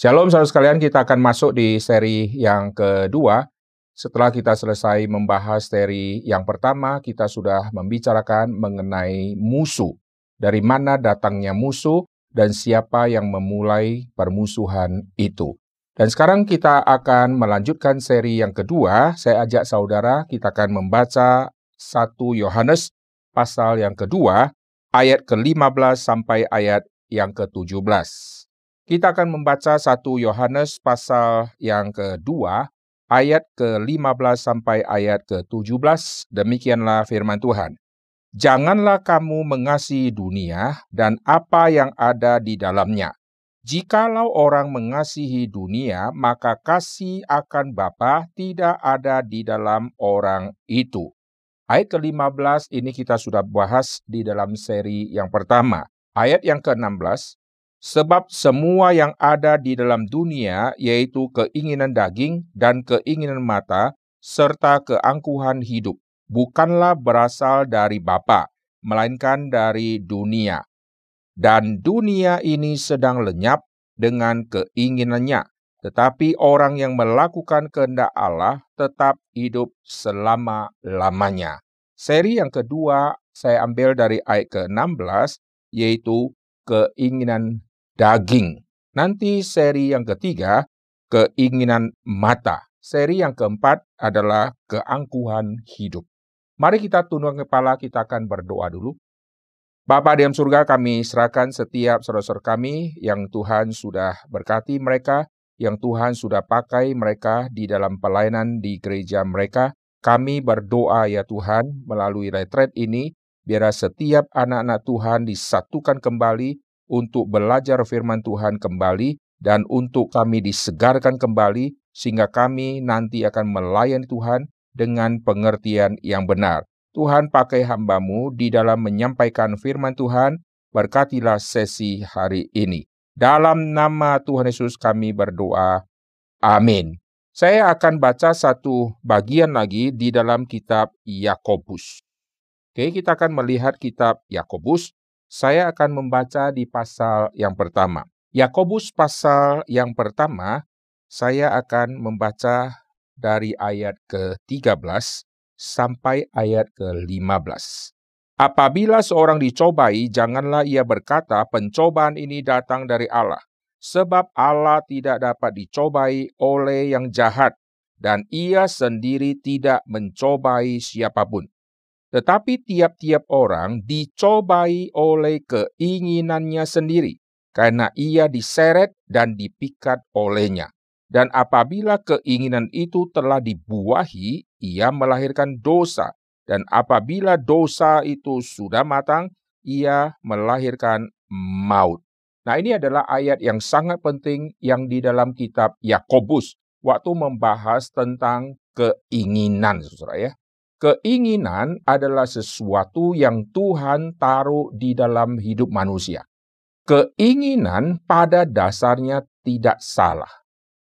Shalom saudara sekalian, kita akan masuk di seri yang kedua. Setelah kita selesai membahas seri yang pertama, kita sudah membicarakan mengenai musuh. Dari mana datangnya musuh dan siapa yang memulai permusuhan itu. Dan sekarang kita akan melanjutkan seri yang kedua. Saya ajak saudara, kita akan membaca 1 Yohanes pasal yang kedua, ayat ke-15 sampai ayat yang ke-17. Kita akan membaca 1 Yohanes pasal yang kedua, ayat ke-15 sampai ayat ke-17. Demikianlah firman Tuhan. Janganlah kamu mengasihi dunia dan apa yang ada di dalamnya. Jikalau orang mengasihi dunia, maka kasih akan Bapa tidak ada di dalam orang itu. Ayat ke-15 ini kita sudah bahas di dalam seri yang pertama. Ayat yang ke-16, Sebab semua yang ada di dalam dunia, yaitu keinginan daging dan keinginan mata, serta keangkuhan hidup, bukanlah berasal dari Bapa, melainkan dari dunia. Dan dunia ini sedang lenyap dengan keinginannya, tetapi orang yang melakukan kehendak Allah tetap hidup selama-lamanya. Seri yang kedua saya ambil dari ayat ke-16, yaitu keinginan daging. Nanti seri yang ketiga, keinginan mata. Seri yang keempat adalah keangkuhan hidup. Mari kita tunduk kepala, kita akan berdoa dulu. Bapak di surga kami serahkan setiap saudara-saudara kami yang Tuhan sudah berkati mereka, yang Tuhan sudah pakai mereka di dalam pelayanan di gereja mereka. Kami berdoa ya Tuhan melalui retret ini, biar setiap anak-anak Tuhan disatukan kembali untuk belajar firman Tuhan kembali dan untuk kami disegarkan kembali sehingga kami nanti akan melayani Tuhan dengan pengertian yang benar. Tuhan pakai hambamu di dalam menyampaikan firman Tuhan, berkatilah sesi hari ini. Dalam nama Tuhan Yesus kami berdoa. Amin. Saya akan baca satu bagian lagi di dalam kitab Yakobus. Oke, kita akan melihat kitab Yakobus saya akan membaca di pasal yang pertama. Yakobus pasal yang pertama, saya akan membaca dari ayat ke-13 sampai ayat ke-15. Apabila seorang dicobai, janganlah ia berkata, "Pencobaan ini datang dari Allah." Sebab Allah tidak dapat dicobai oleh yang jahat, dan ia sendiri tidak mencobai siapa pun. Tetapi tiap-tiap orang dicobai oleh keinginannya sendiri, karena ia diseret dan dipikat olehnya. Dan apabila keinginan itu telah dibuahi, ia melahirkan dosa. Dan apabila dosa itu sudah matang, ia melahirkan maut. Nah, ini adalah ayat yang sangat penting yang di dalam kitab Yakobus waktu membahas tentang keinginan, Saudara ya. Keinginan adalah sesuatu yang Tuhan taruh di dalam hidup manusia. Keinginan pada dasarnya tidak salah.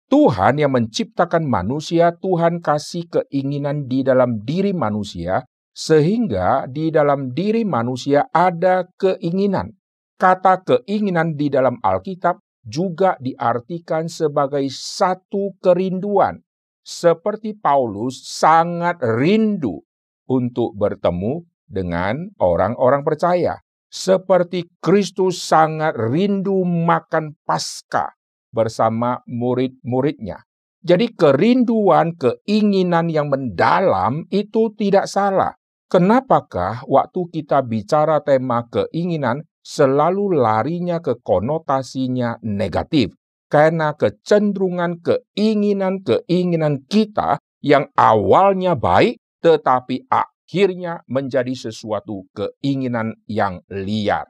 Tuhan yang menciptakan manusia, Tuhan kasih keinginan di dalam diri manusia, sehingga di dalam diri manusia ada keinginan. Kata keinginan di dalam Alkitab juga diartikan sebagai satu kerinduan, seperti Paulus sangat rindu untuk bertemu dengan orang-orang percaya. Seperti Kristus sangat rindu makan Paskah bersama murid-muridnya. Jadi kerinduan, keinginan yang mendalam itu tidak salah. Kenapakah waktu kita bicara tema keinginan selalu larinya ke konotasinya negatif? Karena kecenderungan keinginan-keinginan kita yang awalnya baik tetapi akhirnya menjadi sesuatu keinginan yang liar.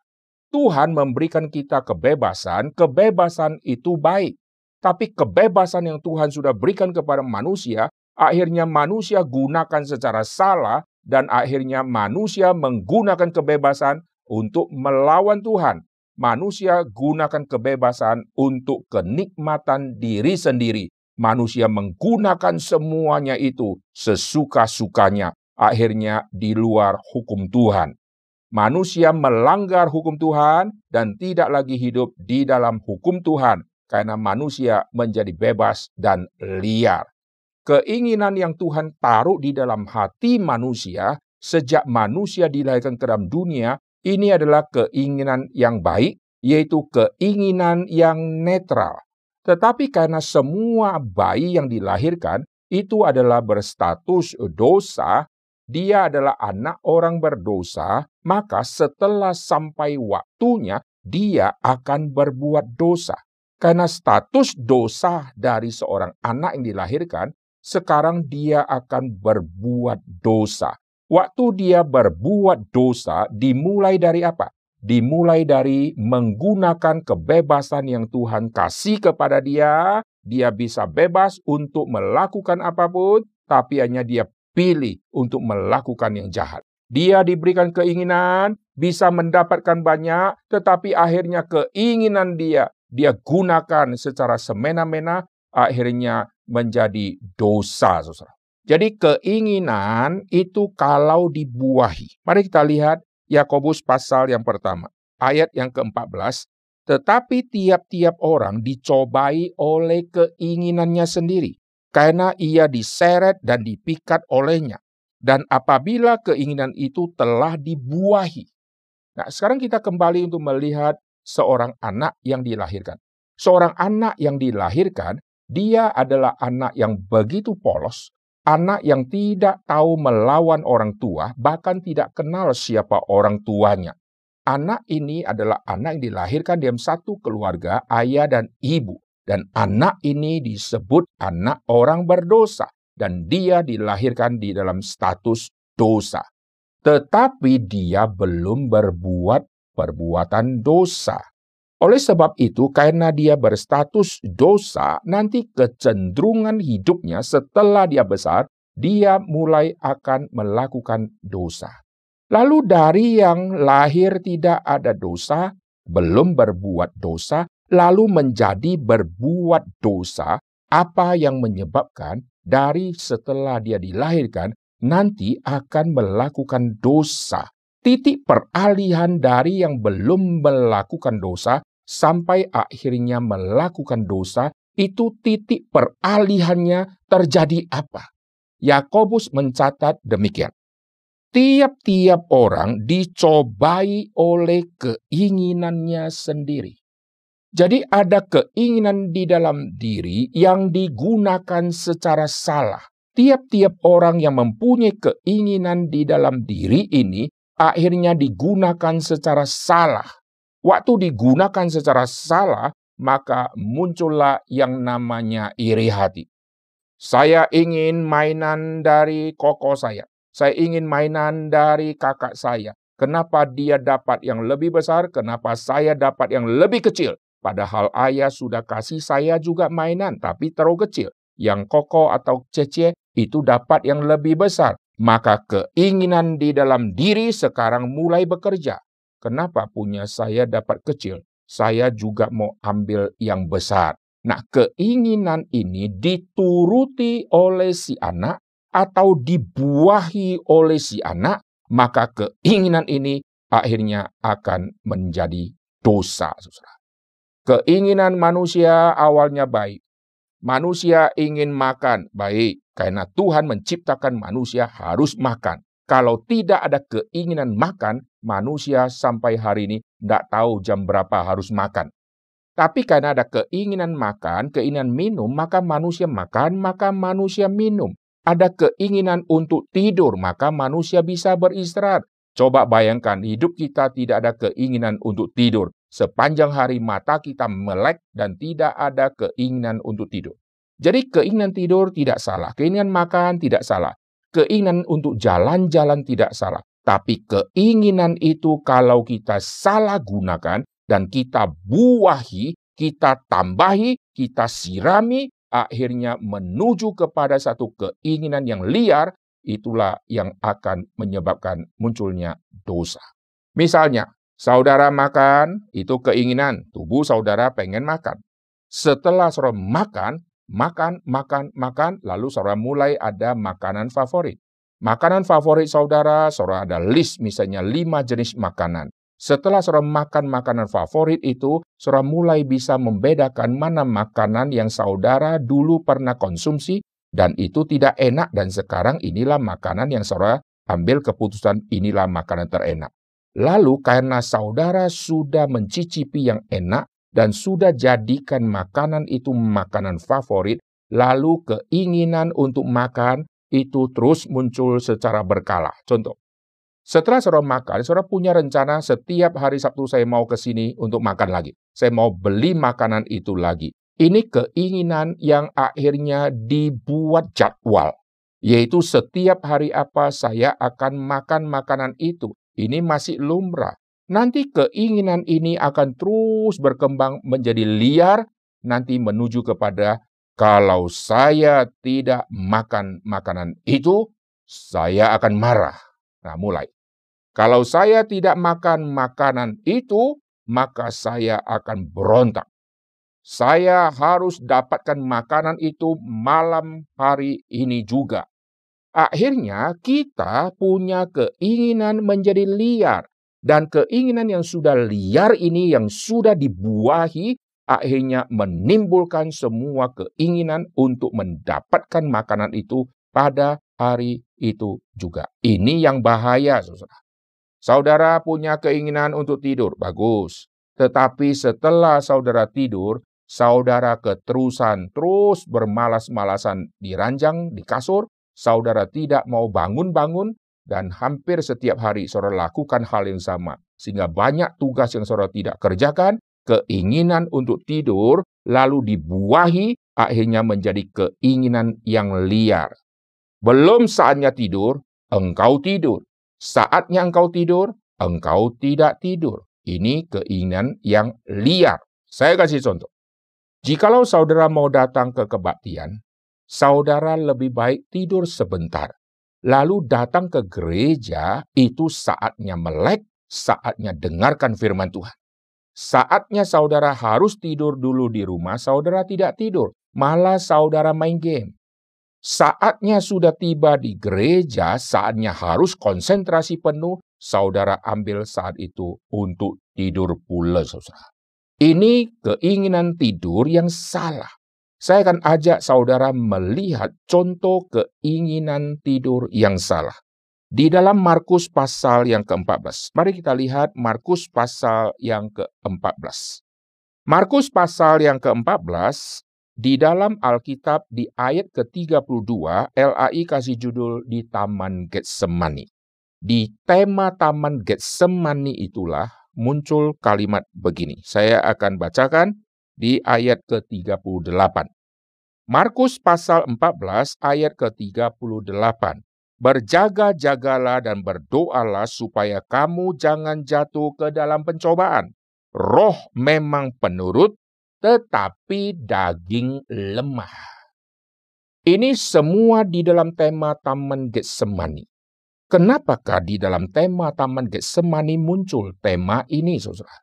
Tuhan memberikan kita kebebasan, kebebasan itu baik. Tapi kebebasan yang Tuhan sudah berikan kepada manusia, akhirnya manusia gunakan secara salah dan akhirnya manusia menggunakan kebebasan untuk melawan Tuhan manusia gunakan kebebasan untuk kenikmatan diri sendiri. Manusia menggunakan semuanya itu sesuka-sukanya, akhirnya di luar hukum Tuhan. Manusia melanggar hukum Tuhan dan tidak lagi hidup di dalam hukum Tuhan, karena manusia menjadi bebas dan liar. Keinginan yang Tuhan taruh di dalam hati manusia sejak manusia dilahirkan ke dalam dunia, ini adalah keinginan yang baik, yaitu keinginan yang netral. Tetapi karena semua bayi yang dilahirkan itu adalah berstatus dosa, dia adalah anak orang berdosa, maka setelah sampai waktunya dia akan berbuat dosa. Karena status dosa dari seorang anak yang dilahirkan, sekarang dia akan berbuat dosa. Waktu dia berbuat dosa dimulai dari apa? Dimulai dari menggunakan kebebasan yang Tuhan kasih kepada dia. Dia bisa bebas untuk melakukan apa pun, tapi hanya dia pilih untuk melakukan yang jahat. Dia diberikan keinginan, bisa mendapatkan banyak, tetapi akhirnya keinginan dia dia gunakan secara semena-mena, akhirnya menjadi dosa, saudara. Jadi keinginan itu kalau dibuahi. Mari kita lihat Yakobus pasal yang pertama, ayat yang ke-14. Tetapi tiap-tiap orang dicobai oleh keinginannya sendiri, karena ia diseret dan dipikat olehnya. Dan apabila keinginan itu telah dibuahi. Nah, sekarang kita kembali untuk melihat seorang anak yang dilahirkan. Seorang anak yang dilahirkan, dia adalah anak yang begitu polos, anak yang tidak tahu melawan orang tua, bahkan tidak kenal siapa orang tuanya. Anak ini adalah anak yang dilahirkan dalam satu keluarga, ayah dan ibu. Dan anak ini disebut anak orang berdosa. Dan dia dilahirkan di dalam status dosa. Tetapi dia belum berbuat perbuatan dosa. Oleh sebab itu, karena dia berstatus dosa, nanti kecenderungan hidupnya setelah dia besar, dia mulai akan melakukan dosa. Lalu dari yang lahir tidak ada dosa, belum berbuat dosa, lalu menjadi berbuat dosa, apa yang menyebabkan dari setelah dia dilahirkan, nanti akan melakukan dosa titik peralihan dari yang belum melakukan dosa sampai akhirnya melakukan dosa, itu titik peralihannya terjadi apa? Yakobus mencatat demikian. Tiap-tiap orang dicobai oleh keinginannya sendiri. Jadi ada keinginan di dalam diri yang digunakan secara salah. Tiap-tiap orang yang mempunyai keinginan di dalam diri ini akhirnya digunakan secara salah. Waktu digunakan secara salah, maka muncullah yang namanya iri hati. Saya ingin mainan dari koko saya. Saya ingin mainan dari kakak saya. Kenapa dia dapat yang lebih besar? Kenapa saya dapat yang lebih kecil? Padahal ayah sudah kasih saya juga mainan, tapi terlalu kecil. Yang koko atau cece itu dapat yang lebih besar maka keinginan di dalam diri sekarang mulai bekerja. Kenapa punya saya dapat kecil? Saya juga mau ambil yang besar. Nah, keinginan ini dituruti oleh si anak atau dibuahi oleh si anak, maka keinginan ini akhirnya akan menjadi dosa. Keinginan manusia awalnya baik. Manusia ingin makan, baik. Karena Tuhan menciptakan manusia harus makan. Kalau tidak ada keinginan makan, manusia sampai hari ini tidak tahu jam berapa harus makan. Tapi karena ada keinginan makan, keinginan minum, maka manusia makan, maka manusia minum. Ada keinginan untuk tidur, maka manusia bisa beristirahat. Coba bayangkan, hidup kita tidak ada keinginan untuk tidur. Sepanjang hari mata kita melek dan tidak ada keinginan untuk tidur. Jadi keinginan tidur tidak salah, keinginan makan tidak salah, keinginan untuk jalan-jalan tidak salah. Tapi keinginan itu kalau kita salah gunakan dan kita buahi, kita tambahi, kita sirami, akhirnya menuju kepada satu keinginan yang liar, itulah yang akan menyebabkan munculnya dosa. Misalnya, saudara makan, itu keinginan, tubuh saudara pengen makan. Setelah saudara makan, makan, makan, makan, lalu saudara mulai ada makanan favorit. Makanan favorit saudara, saudara ada list misalnya lima jenis makanan. Setelah saudara makan makanan favorit itu, saudara mulai bisa membedakan mana makanan yang saudara dulu pernah konsumsi dan itu tidak enak dan sekarang inilah makanan yang saudara ambil keputusan inilah makanan terenak. Lalu karena saudara sudah mencicipi yang enak dan sudah jadikan makanan itu makanan favorit, lalu keinginan untuk makan itu terus muncul secara berkala. Contoh, setelah saudara makan, saudara punya rencana setiap hari Sabtu saya mau ke sini untuk makan lagi. Saya mau beli makanan itu lagi. Ini keinginan yang akhirnya dibuat jadwal. Yaitu setiap hari apa saya akan makan makanan itu. Ini masih lumrah. Nanti keinginan ini akan terus berkembang menjadi liar, nanti menuju kepada kalau saya tidak makan makanan itu, saya akan marah. Nah, mulai. Kalau saya tidak makan makanan itu, maka saya akan berontak. Saya harus dapatkan makanan itu malam hari ini juga. Akhirnya kita punya keinginan menjadi liar. Dan keinginan yang sudah liar ini yang sudah dibuahi akhirnya menimbulkan semua keinginan untuk mendapatkan makanan itu pada hari itu juga. Ini yang bahaya, saudara. Saudara punya keinginan untuk tidur, bagus. Tetapi setelah saudara tidur, saudara keterusan terus bermalas-malasan di ranjang, di kasur, saudara tidak mau bangun-bangun, dan hampir setiap hari saudara lakukan hal yang sama. Sehingga banyak tugas yang saudara tidak kerjakan, keinginan untuk tidur, lalu dibuahi, akhirnya menjadi keinginan yang liar. Belum saatnya tidur, engkau tidur. Saatnya engkau tidur, engkau tidak tidur. Ini keinginan yang liar. Saya kasih contoh. Jikalau saudara mau datang ke kebaktian, saudara lebih baik tidur sebentar. Lalu datang ke gereja, itu saatnya melek, saatnya dengarkan firman Tuhan. Saatnya saudara harus tidur dulu di rumah, saudara tidak tidur. Malah saudara main game. Saatnya sudah tiba di gereja, saatnya harus konsentrasi penuh, saudara ambil saat itu untuk tidur pula, saudara. Ini keinginan tidur yang salah. Saya akan ajak saudara melihat contoh keinginan tidur yang salah. Di dalam Markus pasal yang ke-14. Mari kita lihat Markus pasal yang ke-14. Markus pasal yang ke-14 di dalam Alkitab di ayat ke-32, LAI kasih judul di Taman Getsemani. Di tema Taman Getsemani itulah muncul kalimat begini. Saya akan bacakan di ayat ke-38. Markus pasal 14 ayat ke-38. Berjaga-jagalah dan berdoalah supaya kamu jangan jatuh ke dalam pencobaan. Roh memang penurut, tetapi daging lemah. Ini semua di dalam tema Taman Getsemani. Kenapakah di dalam tema Taman Getsemani muncul tema ini, saudara?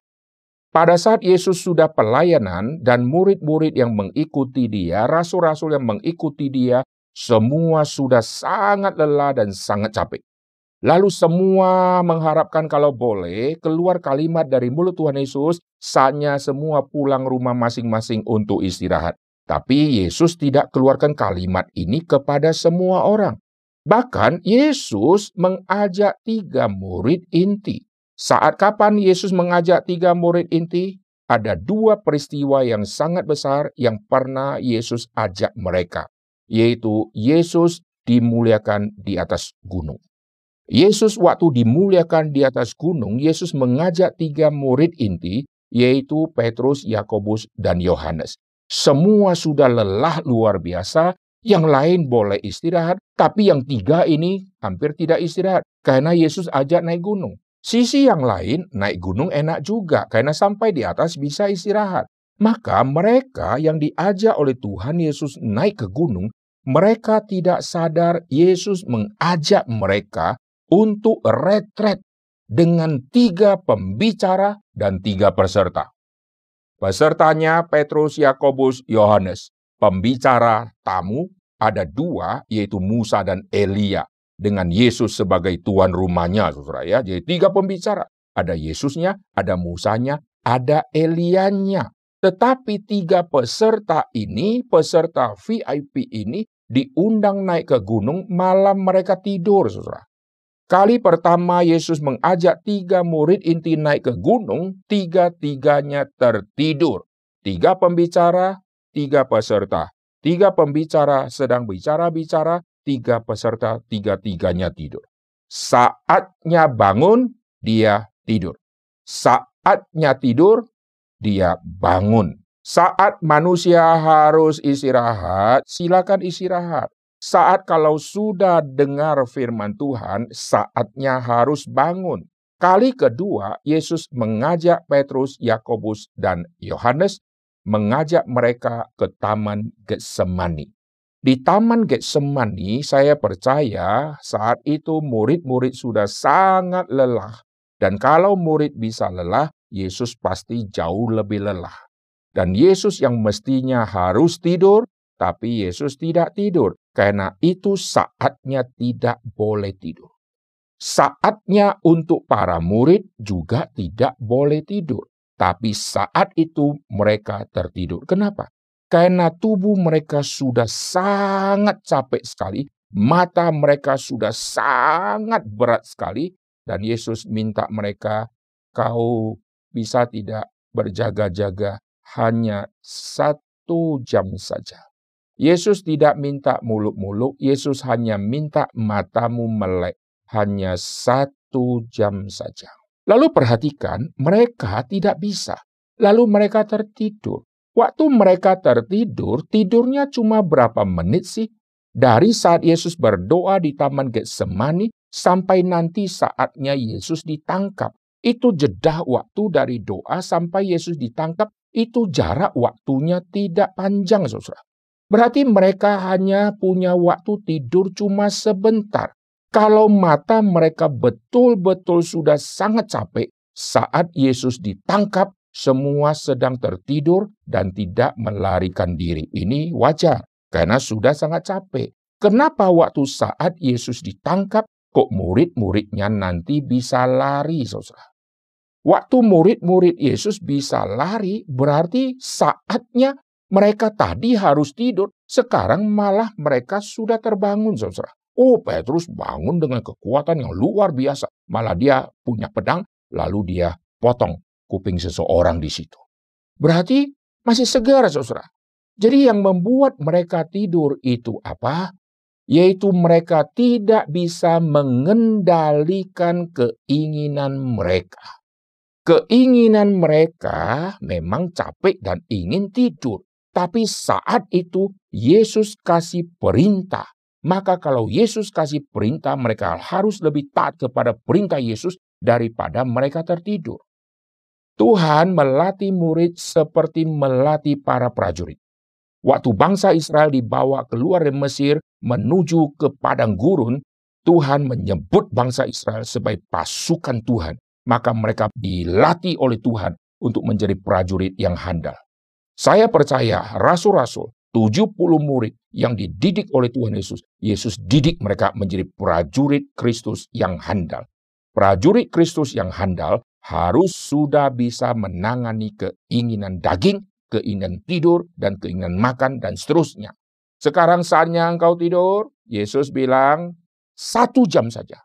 Pada saat Yesus sudah pelayanan dan murid-murid yang mengikuti dia, rasul-rasul yang mengikuti dia, semua sudah sangat lelah dan sangat capek. Lalu semua mengharapkan kalau boleh keluar kalimat dari mulut Tuhan Yesus, saatnya semua pulang rumah masing-masing untuk istirahat. Tapi Yesus tidak keluarkan kalimat ini kepada semua orang. Bahkan Yesus mengajak tiga murid inti. Saat kapan Yesus mengajak tiga murid inti? Ada dua peristiwa yang sangat besar yang pernah Yesus ajak mereka, yaitu Yesus dimuliakan di atas gunung. Yesus waktu dimuliakan di atas gunung, Yesus mengajak tiga murid inti, yaitu Petrus, Yakobus, dan Yohanes. Semua sudah lelah luar biasa, yang lain boleh istirahat, tapi yang tiga ini hampir tidak istirahat, karena Yesus ajak naik gunung. Sisi yang lain, naik gunung enak juga, karena sampai di atas bisa istirahat. Maka mereka yang diajak oleh Tuhan Yesus naik ke gunung, mereka tidak sadar Yesus mengajak mereka untuk retret dengan tiga pembicara dan tiga peserta. Pesertanya Petrus, Yakobus, Yohanes. Pembicara tamu ada dua, yaitu Musa dan Elia. Dengan Yesus sebagai tuan rumahnya, saudara ya. Jadi tiga pembicara. ada Yesusnya, ada Musanya, ada Elianya. Tetapi tiga peserta ini, peserta VIP ini, diundang naik ke gunung, malam mereka tidur, saudara. Kali pertama Yesus mengajak tiga murid inti naik ke gunung, tiga-tiganya tertidur. Tiga pembicara, tiga peserta. Tiga pembicara sedang bicara-bicara, tiga peserta, tiga-tiganya tidur. Saatnya bangun, dia tidur. Saatnya tidur, dia bangun. Saat manusia harus istirahat, silakan istirahat. Saat kalau sudah dengar firman Tuhan, saatnya harus bangun. Kali kedua, Yesus mengajak Petrus, Yakobus, dan Yohanes mengajak mereka ke Taman Getsemani. Di Taman Getsemani, saya percaya saat itu murid-murid sudah sangat lelah. Dan kalau murid bisa lelah, Yesus pasti jauh lebih lelah. Dan Yesus yang mestinya harus tidur, tapi Yesus tidak tidur. Karena itu saatnya tidak boleh tidur. Saatnya untuk para murid juga tidak boleh tidur. Tapi saat itu mereka tertidur. Kenapa? Karena tubuh mereka sudah sangat capek sekali, mata mereka sudah sangat berat sekali, dan Yesus minta mereka, "Kau bisa tidak berjaga-jaga hanya satu jam saja." Yesus tidak minta muluk-muluk, Yesus hanya minta matamu melek. Hanya satu jam saja. Lalu perhatikan, mereka tidak bisa. Lalu mereka tertidur. Waktu mereka tertidur, tidurnya cuma berapa menit sih? Dari saat Yesus berdoa di Taman Getsemani sampai nanti saatnya Yesus ditangkap. Itu jeda waktu dari doa sampai Yesus ditangkap, itu jarak waktunya tidak panjang, saudara. Berarti mereka hanya punya waktu tidur cuma sebentar. Kalau mata mereka betul-betul sudah sangat capek, saat Yesus ditangkap, semua sedang tertidur dan tidak melarikan diri. Ini wajar, karena sudah sangat capek. Kenapa waktu saat Yesus ditangkap, kok murid-muridnya nanti bisa lari, saudara? Waktu murid-murid Yesus bisa lari, berarti saatnya mereka tadi harus tidur, sekarang malah mereka sudah terbangun, saudara. Oh, Petrus bangun dengan kekuatan yang luar biasa. Malah dia punya pedang, lalu dia potong kuping seseorang di situ. Berarti masih segar, saudara. Jadi yang membuat mereka tidur itu apa? Yaitu mereka tidak bisa mengendalikan keinginan mereka. Keinginan mereka memang capek dan ingin tidur. Tapi saat itu Yesus kasih perintah. Maka kalau Yesus kasih perintah, mereka harus lebih taat kepada perintah Yesus daripada mereka tertidur. Tuhan melatih murid seperti melatih para prajurit. Waktu bangsa Israel dibawa keluar dari Mesir menuju ke padang gurun, Tuhan menyebut bangsa Israel sebagai pasukan Tuhan. Maka mereka dilatih oleh Tuhan untuk menjadi prajurit yang handal. Saya percaya rasul-rasul, 70 murid yang dididik oleh Tuhan Yesus, Yesus didik mereka menjadi prajurit Kristus yang handal. Prajurit Kristus yang handal harus sudah bisa menangani keinginan daging, keinginan tidur, dan keinginan makan, dan seterusnya. Sekarang saatnya engkau tidur, Yesus bilang, satu jam saja.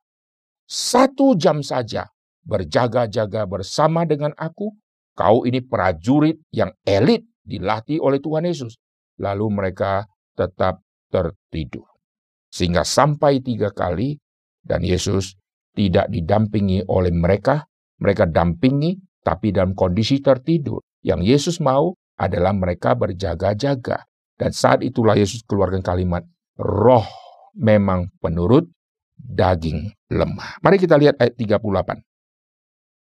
Satu jam saja berjaga-jaga bersama dengan aku. Kau ini prajurit yang elit dilatih oleh Tuhan Yesus. Lalu mereka tetap tertidur. Sehingga sampai tiga kali dan Yesus tidak didampingi oleh mereka, mereka dampingi tapi dalam kondisi tertidur. Yang Yesus mau adalah mereka berjaga-jaga. Dan saat itulah Yesus keluarkan kalimat, roh memang penurut, daging lemah. Mari kita lihat ayat 38.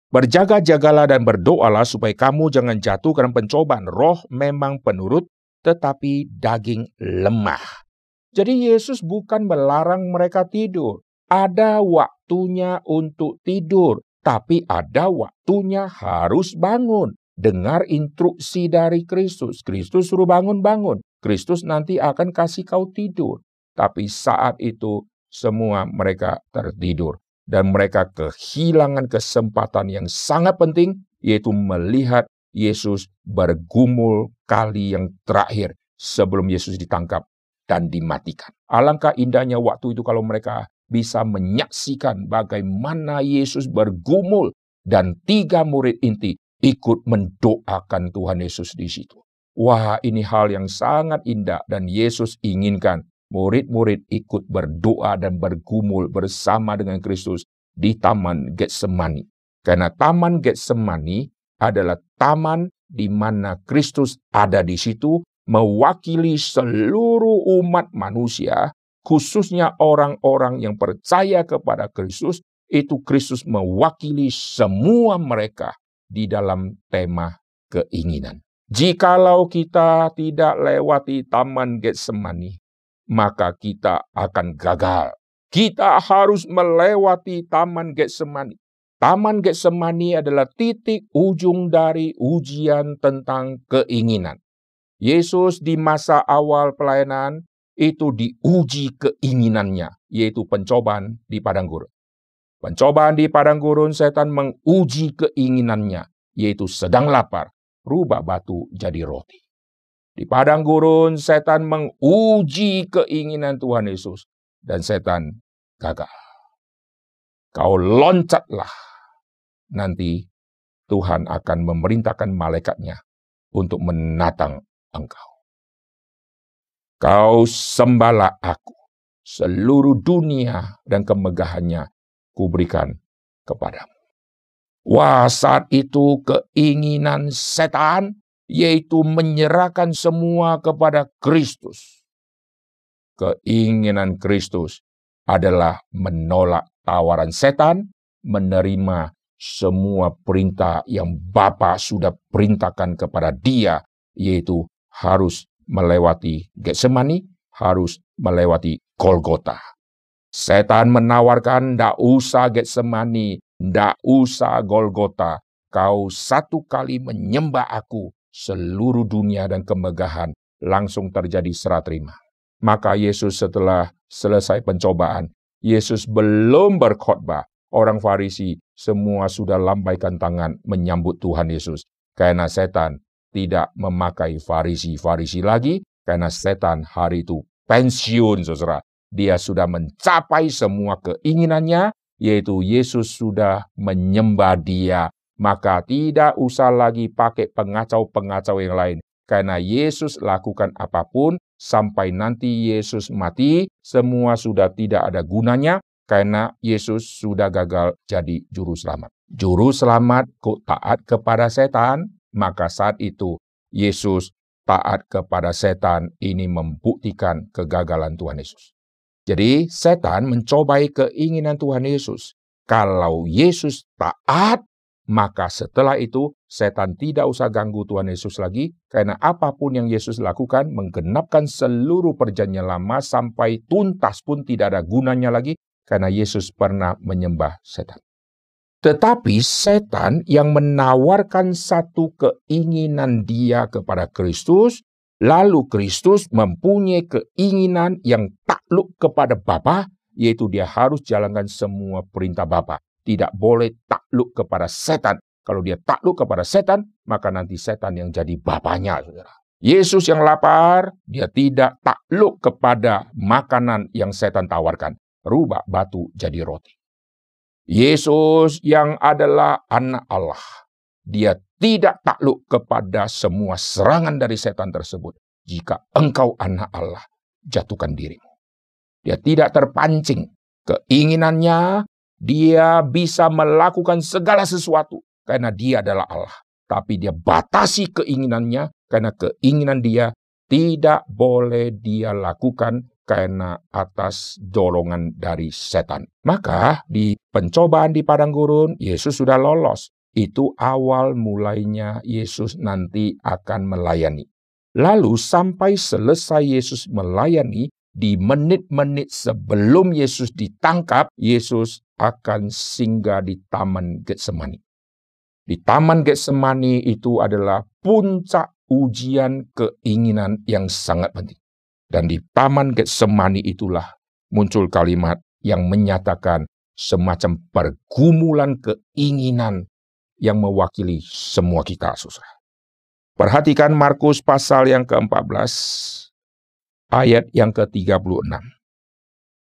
Berjaga-jagalah dan berdoalah supaya kamu jangan jatuh karena pencobaan. Roh memang penurut, tetapi daging lemah. Jadi Yesus bukan melarang mereka tidur. Ada waktunya untuk tidur, tapi ada waktunya harus bangun. Dengar instruksi dari Kristus. Kristus suruh bangun-bangun. Kristus nanti akan kasih kau tidur. Tapi saat itu semua mereka tertidur. dan mereka kehilangan kesempatan yang sangat penting, yaitu melihat Yesus bergumul kali yang terakhir sebelum Yesus ditangkap dan dimatikan. Alangkah indahnya waktu itu kalau mereka bisa menyaksikan bagaimana Yesus bergumul dan tiga murid inti ikut mendoakan Tuhan Yesus di situ. Wah, ini hal yang sangat indah dan Yesus inginkan murid-murid ikut berdoa dan bergumul bersama dengan Kristus di Taman Getsemani. Karena Taman Getsemani adalah taman di mana Kristus ada di situ mewakili seluruh umat manusia, khususnya orang-orang yang percaya kepada Kristus, itu Kristus mewakili semua mereka di dalam tema keinginan. Jikalau kita tidak lewati taman Getsemani, maka kita akan gagal. Kita harus melewati taman Getsemani. Taman Getsemani adalah titik ujung dari ujian tentang keinginan. Yesus di masa awal pelayanan itu diuji keinginannya, yaitu pencobaan di padang gurun. Pencobaan di padang gurun, setan menguji keinginannya, yaitu sedang lapar, rubah batu jadi roti. Di padang gurun, setan menguji keinginan Tuhan Yesus, dan setan gagal. Kau loncatlah, nanti Tuhan akan memerintahkan malaikatnya untuk menatang engkau. Kau sembahlah aku, seluruh dunia dan kemegahannya kuberikan kepadamu. Wah, saat itu keinginan setan yaitu menyerahkan semua kepada Kristus. Keinginan Kristus adalah menolak tawaran setan, menerima semua perintah yang Bapa sudah perintahkan kepada dia, yaitu harus melewati Getsemani, harus melewati Golgota. Setan menawarkan, ndak usah Getsemani, Ndak usah Golgota, kau satu kali menyembah aku, seluruh dunia dan kemegahan langsung terjadi serah terima. Maka Yesus setelah selesai pencobaan, Yesus belum berkhotbah. Orang Farisi semua sudah lambaikan tangan menyambut Tuhan Yesus. Karena setan tidak memakai Farisi-Farisi lagi, karena setan hari itu pensiun, saudara. Dia sudah mencapai semua keinginannya, yaitu Yesus sudah menyembah dia, maka tidak usah lagi pakai pengacau-pengacau yang lain. Karena Yesus lakukan apa pun sampai nanti Yesus mati, semua sudah tidak ada gunanya karena Yesus sudah gagal jadi juru selamat. Juru selamat kok taat kepada setan, maka saat itu Yesus taat kepada setan ini membuktikan kegagalan Tuhan Yesus. Jadi setan mencobai keinginan Tuhan Yesus. Kalau Yesus taat, maka setelah itu setan tidak usah ganggu Tuhan Yesus lagi, karena apa pun yang Yesus lakukan menggenapkan seluruh perjanjian lama sampai tuntas pun tidak ada gunanya lagi, karena Yesus pernah menyembah setan. Tetapi setan yang menawarkan satu keinginan dia kepada Kristus, Lalu Kristus mempunyai keinginan yang takluk kepada Bapa, yaitu dia harus jalankan semua perintah Bapa. Tidak boleh takluk kepada setan. Kalau dia takluk kepada setan, maka nanti setan yang jadi bapaknya, saudara. Yesus yang lapar, dia tidak takluk kepada makanan yang setan tawarkan. Rubah batu jadi roti. Yesus yang adalah anak Allah, dia tidak takluk kepada semua serangan dari setan tersebut. Jika engkau anak Allah, jatuhkan dirimu. Dia tidak terpancing. Keinginannya, dia bisa melakukan segala sesuatu karena dia adalah Allah. Tapi dia batasi keinginannya karena keinginan dia tidak boleh dia lakukan karena atas dorongan dari setan. Maka di pencobaan di padang gurun, Yesus sudah lolos itu awal mulainya Yesus nanti akan melayani. Lalu sampai selesai Yesus melayani, di menit-menit sebelum Yesus ditangkap, Yesus akan singgah di Taman Getsemani. Di Taman Getsemani itu adalah puncak ujian keinginan yang sangat penting. Dan di Taman Getsemani itulah muncul kalimat yang menyatakan semacam pergumulan keinginan yang mewakili semua kita, saudara. Perhatikan Markus pasal yang ke-14, ayat yang ke-36.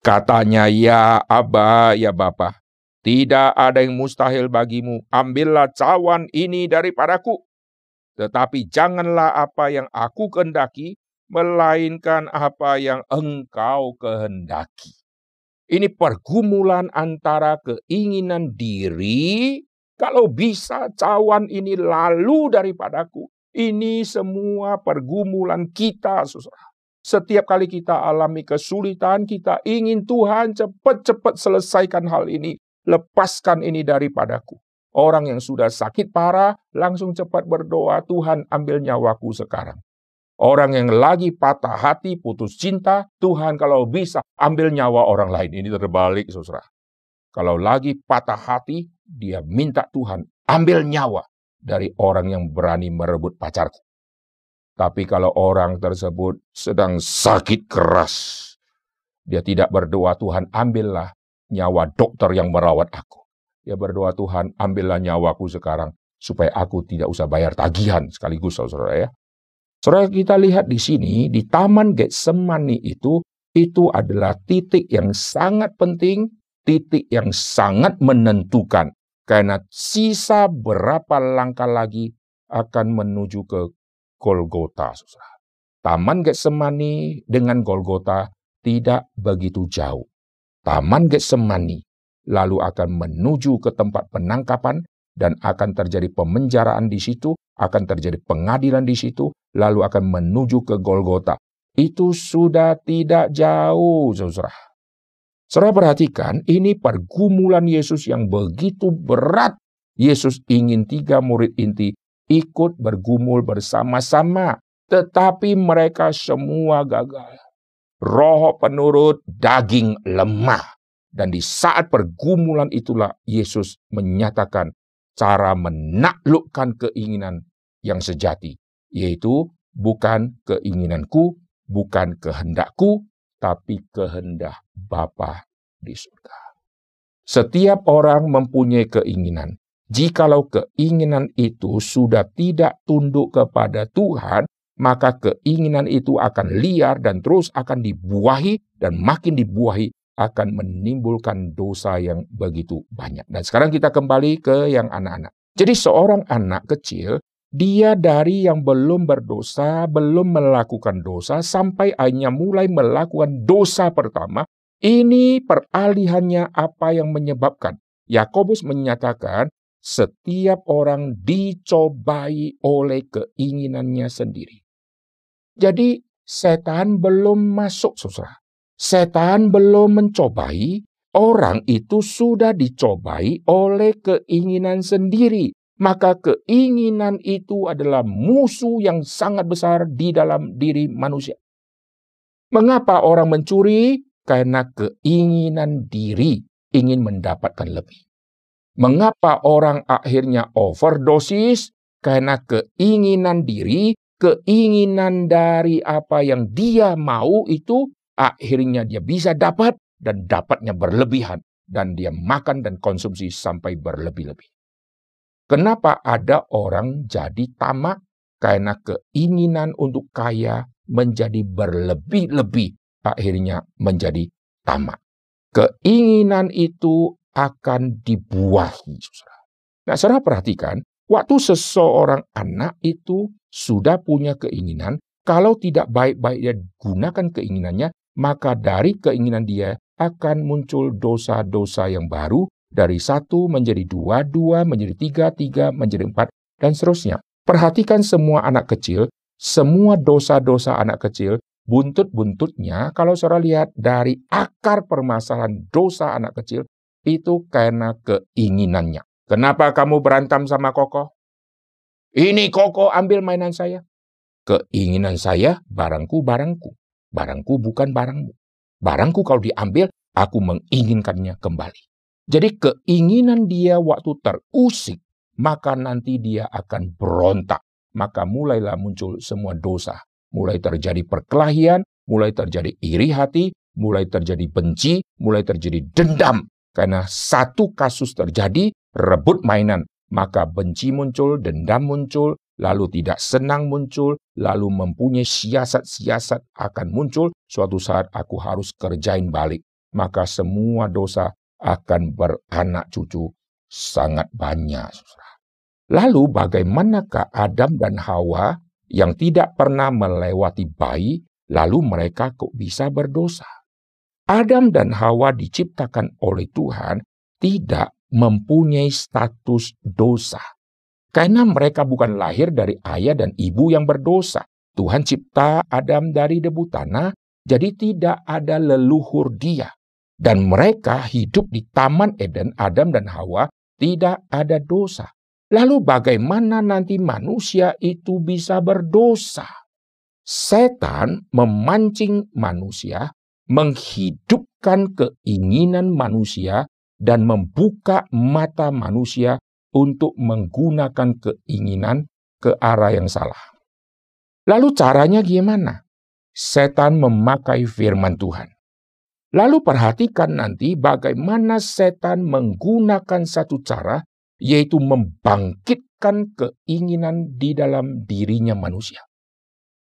Katanya, ya Aba, ya Bapa, tidak ada yang mustahil bagimu, ambillah cawan ini daripadaku. Tetapi janganlah apa yang aku kehendaki, melainkan apa yang engkau kehendaki. Ini pergumulan antara keinginan diri, kalau bisa cawan ini lalu daripadaku, ini semua pergumulan kita, saudara. Setiap kali kita alami kesulitan, kita ingin Tuhan cepat-cepat selesaikan hal ini. Lepaskan ini daripadaku. Orang yang sudah sakit parah, langsung cepat berdoa, Tuhan ambil nyawaku sekarang. Orang yang lagi patah hati, putus cinta, Tuhan kalau bisa ambil nyawa orang lain. Ini terbalik, saudara. Kalau lagi patah hati, dia minta Tuhan ambil nyawa dari orang yang berani merebut pacarku. Tapi kalau orang tersebut sedang sakit keras, dia tidak berdoa, Tuhan ambillah nyawa dokter yang merawat aku. Dia berdoa, Tuhan ambillah nyawaku sekarang, supaya aku tidak usah bayar tagihan sekaligus, saudara ya. Saudara kita lihat di sini, di Taman Getsemani itu, itu adalah titik yang sangat penting, titik yang sangat menentukan karena sisa berapa langkah lagi akan menuju ke Golgota. Taman Getsemani dengan Golgota tidak begitu jauh. Taman Getsemani lalu akan menuju ke tempat penangkapan dan akan terjadi pemenjaraan di situ, akan terjadi pengadilan di situ, lalu akan menuju ke Golgota. Itu sudah tidak jauh, saudara. Saudara perhatikan, ini pergumulan Yesus yang begitu berat. Yesus ingin tiga murid inti ikut bergumul bersama-sama, tetapi mereka semua gagal. Roh penurut, daging lemah. Dan di saat pergumulan itulah Yesus menyatakan cara menaklukkan keinginan yang sejati, yaitu bukan keinginanku, bukan kehendakku, tapi kehendak Bapa di surga. Setiap orang mempunyai keinginan. Jikalau keinginan itu sudah tidak tunduk kepada Tuhan, maka keinginan itu akan liar dan terus akan dibuahi dan makin dibuahi akan menimbulkan dosa yang begitu banyak. Dan sekarang kita kembali ke yang anak-anak. Jadi seorang anak kecil dia dari yang belum berdosa, belum melakukan dosa, sampai hanya mulai melakukan dosa pertama, ini peralihannya apa yang menyebabkan. Yakobus menyatakan, setiap orang dicobai oleh keinginannya sendiri. Jadi, setan belum masuk, saudara. Setan belum mencobai, orang itu sudah dicobai oleh keinginan sendiri maka keinginan itu adalah musuh yang sangat besar di dalam diri manusia. Mengapa orang mencuri? Karena keinginan diri ingin mendapatkan lebih. Mengapa orang akhirnya overdosis? Karena keinginan diri, keinginan dari apa yang dia mau itu akhirnya dia bisa dapat dan dapatnya berlebihan dan dia makan dan konsumsi sampai berlebih-lebih. Kenapa ada orang jadi tamak? Karena keinginan untuk kaya menjadi berlebih-lebih, akhirnya menjadi tamak. Keinginan itu akan dibuahi. Nah, saudara perhatikan, waktu seseorang anak itu sudah punya keinginan, kalau tidak baik-baik dia gunakan keinginannya, maka dari keinginan dia akan muncul dosa-dosa yang baru dari satu menjadi dua, dua menjadi tiga, tiga menjadi empat, dan seterusnya. Perhatikan semua anak kecil, semua dosa-dosa anak kecil, buntut-buntutnya, kalau saudara lihat dari akar permasalahan dosa anak kecil, itu karena keinginannya. Kenapa kamu berantem sama Koko? Ini Koko ambil mainan saya. Keinginan saya, barangku, barangku. Barangku bukan barangmu. Barangku kalau diambil, aku menginginkannya kembali. Jadi keinginan dia waktu terusik, maka nanti dia akan berontak. Maka mulailah muncul semua dosa. Mulai terjadi perkelahian, mulai terjadi iri hati, mulai terjadi benci, mulai terjadi dendam. Karena satu kasus terjadi, rebut mainan, maka benci muncul, dendam muncul, lalu tidak senang muncul, lalu mempunyai siasat-siasat akan muncul, suatu saat aku harus kerjain balik. Maka semua dosa akan beranak cucu sangat banyak. Lalu bagaimanakah Adam dan Hawa yang tidak pernah melewati bayi, lalu mereka kok bisa berdosa? Adam dan Hawa diciptakan oleh Tuhan tidak mempunyai status dosa. Karena mereka bukan lahir dari ayah dan ibu yang berdosa. Tuhan cipta Adam dari debu tanah, jadi tidak ada leluhur dia. Dan mereka hidup di Taman Eden, Adam dan Hawa, tidak ada dosa. Lalu bagaimana nanti manusia itu bisa berdosa? Setan memancing manusia, menghidupkan keinginan manusia, dan membuka mata manusia untuk menggunakan keinginan ke arah yang salah. Lalu caranya gimana? Setan memakai firman Tuhan. Lalu perhatikan nanti bagaimana setan menggunakan satu cara yaitu membangkitkan keinginan di dalam dirinya manusia.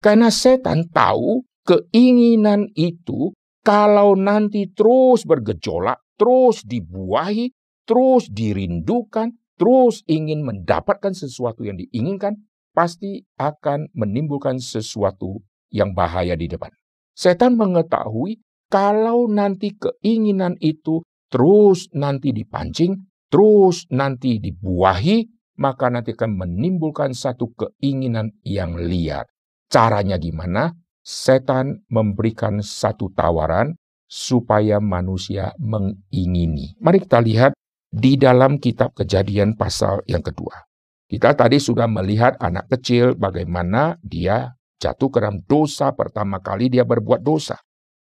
Karena setan tahu keinginan itu kalau nanti terus bergejolak, terus dibuahi, terus dirindukan, terus ingin mendapatkan sesuatu yang diinginkan, pasti akan menimbulkan sesuatu yang bahaya di depan. Setan mengetahui kalau nanti keinginan itu terus nanti dipancing, terus nanti dibuahi, maka nanti akan menimbulkan satu keinginan yang liar. Caranya gimana? Setan memberikan satu tawaran supaya manusia mengingini. Mari kita lihat di dalam kitab kejadian pasal yang kedua. Kita tadi sudah melihat anak kecil bagaimana dia jatuh ke dalam dosa pertama kali dia berbuat dosa.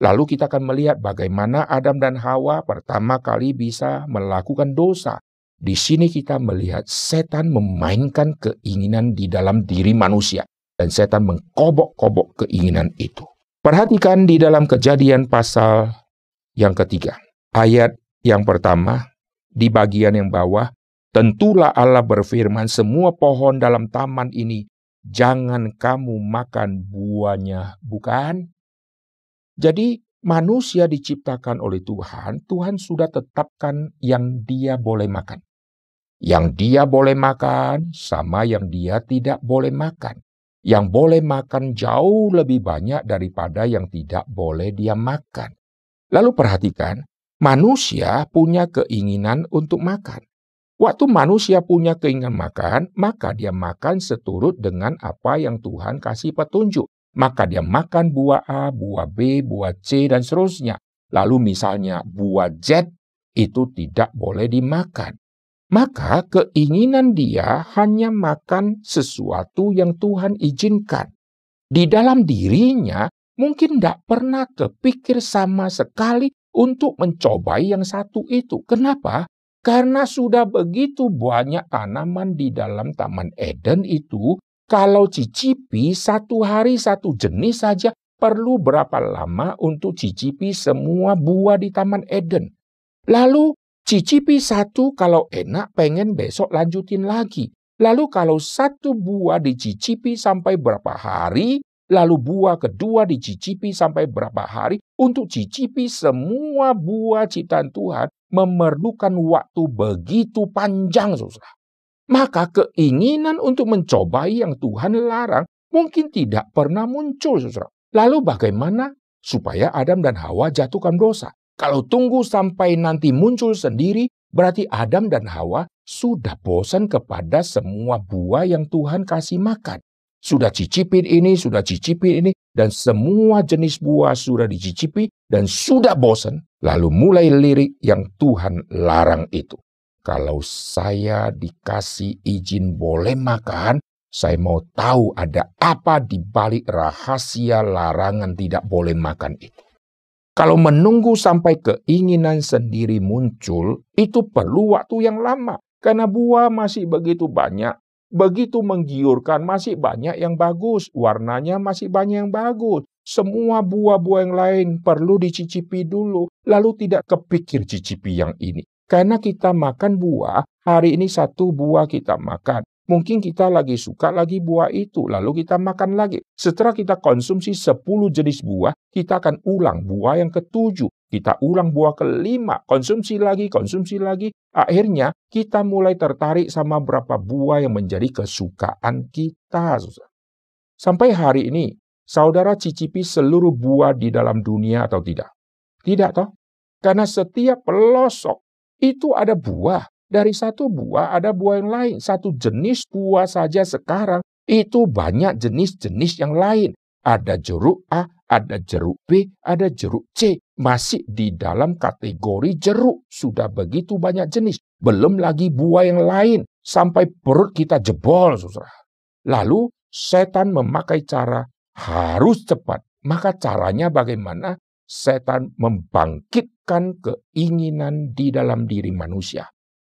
Lalu kita akan melihat bagaimana Adam dan Hawa pertama kali bisa melakukan dosa. Di sini kita melihat setan memainkan keinginan di dalam diri manusia. Dan setan mengkobok-kobok keinginan itu. Perhatikan di dalam kejadian pasal yang ketiga. Ayat yang pertama, di bagian yang bawah, tentulah Allah berfirman semua pohon dalam taman ini, jangan kamu makan buahnya, bukan? Jadi manusia diciptakan oleh Tuhan, Tuhan sudah tetapkan yang dia boleh makan. Yang dia boleh makan sama yang dia tidak boleh makan. Yang boleh makan jauh lebih banyak daripada yang tidak boleh dia makan. Lalu perhatikan, manusia punya keinginan untuk makan. Waktu manusia punya keinginan makan, maka dia makan seturut dengan apa yang Tuhan kasih petunjuk maka dia makan buah A, buah B, buah C, dan seterusnya. Lalu misalnya buah Z itu tidak boleh dimakan. Maka keinginan dia hanya makan sesuatu yang Tuhan izinkan. Di dalam dirinya mungkin tidak pernah kepikir sama sekali untuk mencobai yang satu itu. Kenapa? Karena sudah begitu banyak tanaman di dalam Taman Eden itu kalau cicipi satu hari satu jenis saja perlu berapa lama untuk cicipi semua buah di Taman Eden. Lalu cicipi satu kalau enak pengen besok lanjutin lagi. Lalu kalau satu buah dicicipi sampai berapa hari, lalu buah kedua dicicipi sampai berapa hari, untuk cicipi semua buah ciptaan Tuhan memerlukan waktu begitu panjang, susah maka keinginan untuk mencobai yang Tuhan larang mungkin tidak pernah muncul, saudara. Lalu bagaimana supaya Adam dan Hawa jatuhkan dosa? Kalau tunggu sampai nanti muncul sendiri, berarti Adam dan Hawa sudah bosan kepada semua buah yang Tuhan kasih makan. Sudah cicipin ini, sudah cicipin ini, dan semua jenis buah sudah dicicipi dan sudah bosan. Lalu mulai lirik yang Tuhan larang itu. Kalau saya dikasih izin boleh makan, saya mau tahu ada apa di balik rahasia larangan tidak boleh makan itu. Kalau menunggu sampai keinginan sendiri muncul, itu perlu waktu yang lama. Karena buah masih begitu banyak, begitu menggiurkan, masih banyak yang bagus, warnanya masih banyak yang bagus. Semua buah-buah yang lain perlu dicicipi dulu, lalu tidak kepikir cicipi yang ini. Karena kita makan buah, hari ini satu buah kita makan. Mungkin kita lagi suka lagi buah itu, lalu kita makan lagi. Setelah kita konsumsi 10 jenis buah, kita akan ulang buah yang ketujuh. Kita ulang buah kelima, konsumsi lagi, konsumsi lagi. Akhirnya kita mulai tertarik sama berapa buah yang menjadi kesukaan kita. Sampai hari ini, saudara cicipi seluruh buah di dalam dunia atau tidak? Tidak toh? Karena setiap pelosok itu ada buah. Dari satu buah ada buah yang lain. Satu jenis buah saja sekarang itu banyak jenis-jenis yang lain. Ada jeruk A, ada jeruk B, ada jeruk C. Masih di dalam kategori jeruk. Sudah begitu banyak jenis. Belum lagi buah yang lain. Sampai perut kita jebol, saudara. Lalu setan memakai cara harus cepat. Maka caranya bagaimana? Setan keinginan di dalam diri manusia.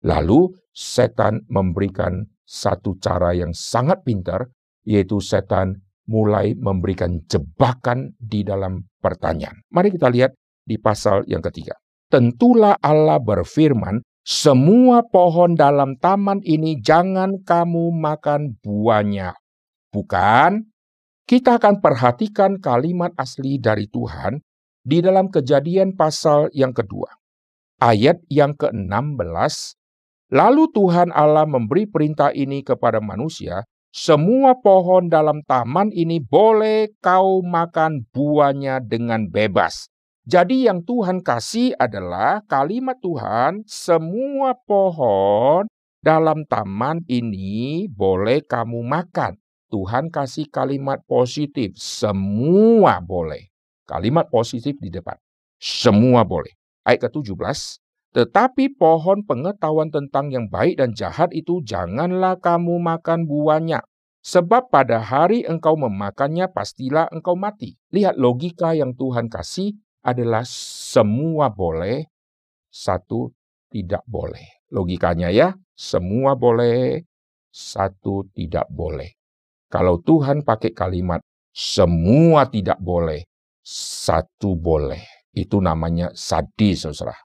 Lalu setan memberikan satu cara yang sangat pintar, yaitu setan mulai memberikan jebakan di dalam pertanyaan. Mari kita lihat di pasal yang ketiga. Tentulah Allah berfirman, semua pohon dalam taman ini jangan kamu makan buahnya. Bukan? Kita akan perhatikan kalimat asli dari Tuhan di dalam kejadian pasal yang kedua. Ayat yang ke-16 Lalu Tuhan Allah memberi perintah ini kepada manusia, semua pohon dalam taman ini boleh kau makan buahnya dengan bebas. Jadi yang Tuhan kasih adalah kalimat Tuhan, semua pohon dalam taman ini boleh kamu makan. Tuhan kasih kalimat positif, semua boleh. Kalimat positif di depan. Semua boleh. Ayat ke-17, tetapi pohon pengetahuan tentang yang baik dan jahat itu janganlah kamu makan buahnya. Sebab pada hari engkau memakannya pastilah engkau mati. Lihat logika yang Tuhan kasih adalah semua boleh, satu tidak boleh. Logikanya ya, semua boleh, satu tidak boleh. Kalau Tuhan pakai kalimat semua tidak boleh, satu boleh. Itu namanya sadis, saudara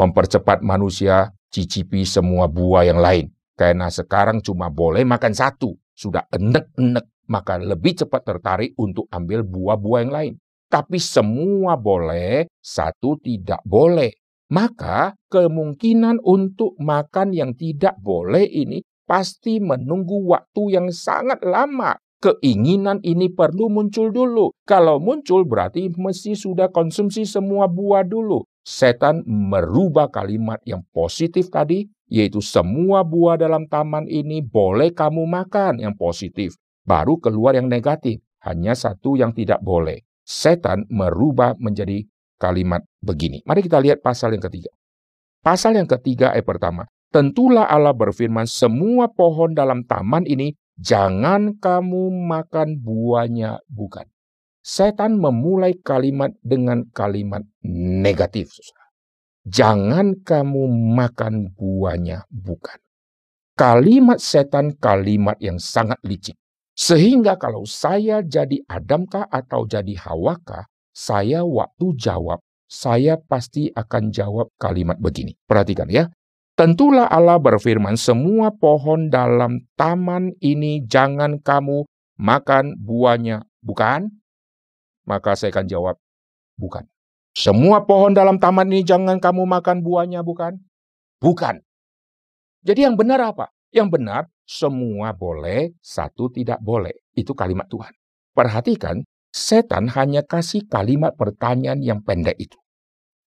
mempercepat manusia cicipi semua buah yang lain. Karena sekarang cuma boleh makan satu, sudah enek-enek, maka lebih cepat tertarik untuk ambil buah-buah yang lain. Tapi semua boleh, satu tidak boleh. Maka kemungkinan untuk makan yang tidak boleh ini pasti menunggu waktu yang sangat lama. Keinginan ini perlu muncul dulu. Kalau muncul berarti mesti sudah konsumsi semua buah dulu setan merubah kalimat yang positif tadi, yaitu semua buah dalam taman ini boleh kamu makan yang positif. Baru keluar yang negatif, hanya satu yang tidak boleh. Setan merubah menjadi kalimat begini. Mari kita lihat pasal yang ketiga. Pasal yang ketiga ayat pertama. Tentulah Allah berfirman, semua pohon dalam taman ini jangan kamu makan buahnya, bukan. Setan memulai kalimat dengan kalimat negatif. Jangan kamu makan buahnya, bukan. Kalimat setan kalimat yang sangat licik. Sehingga kalau saya jadi Adamkah atau jadi Hawakah, saya waktu jawab, saya pasti akan jawab kalimat begini. Perhatikan ya. Tentulah Allah berfirman, semua pohon dalam taman ini jangan kamu makan buahnya, bukan? Maka saya akan jawab, bukan. Semua pohon dalam taman ini jangan kamu makan buahnya, bukan? Bukan. Jadi yang benar apa? Yang benar, semua boleh, satu tidak boleh. Itu kalimat Tuhan. Perhatikan, setan hanya kasih kalimat pertanyaan yang pendek itu.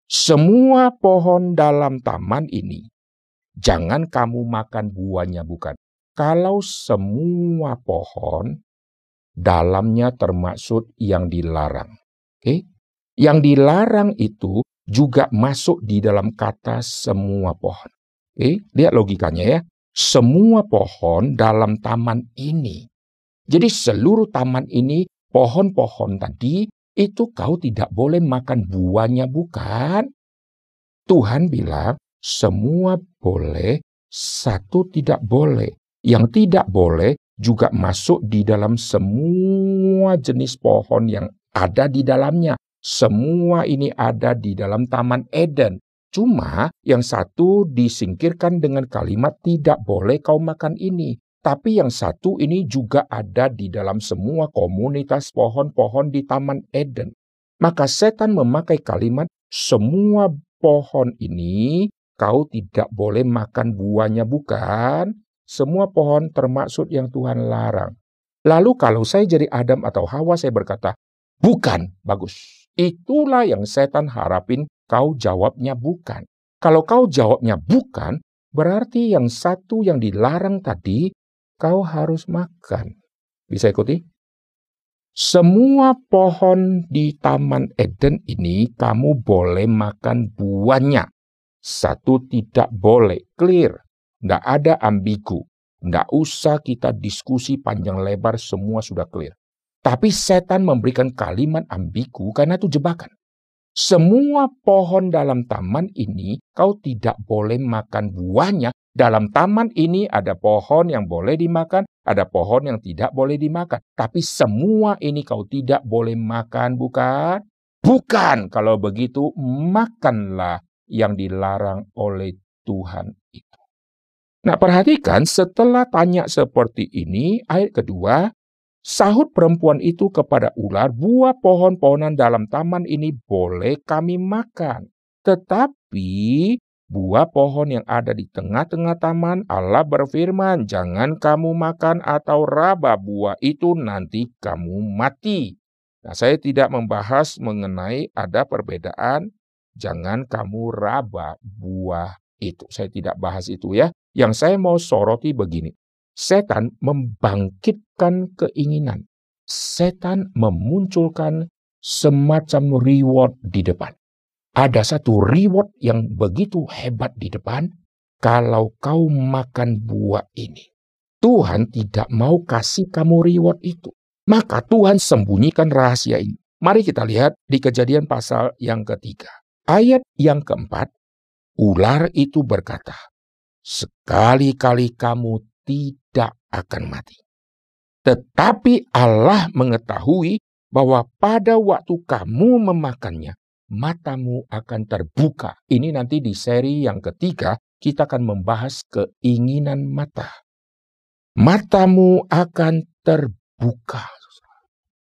Semua pohon dalam taman ini, jangan kamu makan buahnya, bukan? Kalau semua pohon, dalamnya termasuk yang dilarang. Oke? Okay? Yang dilarang itu juga masuk di dalam kata semua pohon. Oke, okay? lihat logikanya ya. Semua pohon dalam taman ini. Jadi seluruh taman ini, pohon-pohon tadi, itu kau tidak boleh makan buahnya, bukan? Tuhan bilang, semua boleh, satu tidak boleh. Yang tidak boleh juga masuk di dalam semua jenis pohon yang ada di dalamnya. Semua ini ada di dalam Taman Eden. Cuma yang satu disingkirkan dengan kalimat tidak boleh kau makan ini. Tapi yang satu ini juga ada di dalam semua komunitas pohon-pohon di Taman Eden. Maka setan memakai kalimat semua pohon ini kau tidak boleh makan buahnya bukan? Semua pohon termaksud yang Tuhan larang. Lalu kalau saya jadi Adam atau Hawa saya berkata, bukan, bagus. Itulah yang setan harapin kau jawabnya bukan. Kalau kau jawabnya bukan, berarti yang satu yang dilarang tadi kau harus makan. Bisa ikuti? Semua pohon di Taman Eden ini kamu boleh makan buahnya. Satu tidak boleh, clear. Tidak ada ambigu. Tidak usah kita diskusi panjang lebar, semua sudah clear. Tapi setan memberikan kalimat ambigu karena itu jebakan. Semua pohon dalam taman ini kau tidak boleh makan buahnya. Dalam taman ini ada pohon yang boleh dimakan, ada pohon yang tidak boleh dimakan. Tapi semua ini kau tidak boleh makan, bukan? Bukan. Kalau begitu, makanlah yang dilarang oleh Tuhan itu. Nah, perhatikan setelah tanya seperti ini, ayat kedua, Sahut perempuan itu kepada ular, buah pohon-pohonan dalam taman ini boleh kami makan. Tetapi buah pohon yang ada di tengah-tengah taman, Allah berfirman, jangan kamu makan atau raba buah itu nanti kamu mati. Nah, saya tidak membahas mengenai ada perbedaan, jangan kamu raba buah itu. Saya tidak bahas itu ya. Yang saya mau soroti begini. Setan membangkitkan keinginan. Setan memunculkan semacam reward di depan. Ada satu reward yang begitu hebat di depan kalau kau makan buah ini. Tuhan tidak mau kasih kamu reward itu. Maka Tuhan sembunyikan rahasia ini. Mari kita lihat di kejadian pasal yang ketiga. Ayat yang keempat, ular itu berkata, Sekali-kali kamu tidak akan mati. Tetapi Allah mengetahui bahwa pada waktu kamu memakannya, matamu akan terbuka. Ini nanti di seri yang ketiga, kita akan membahas keinginan mata. Matamu akan terbuka.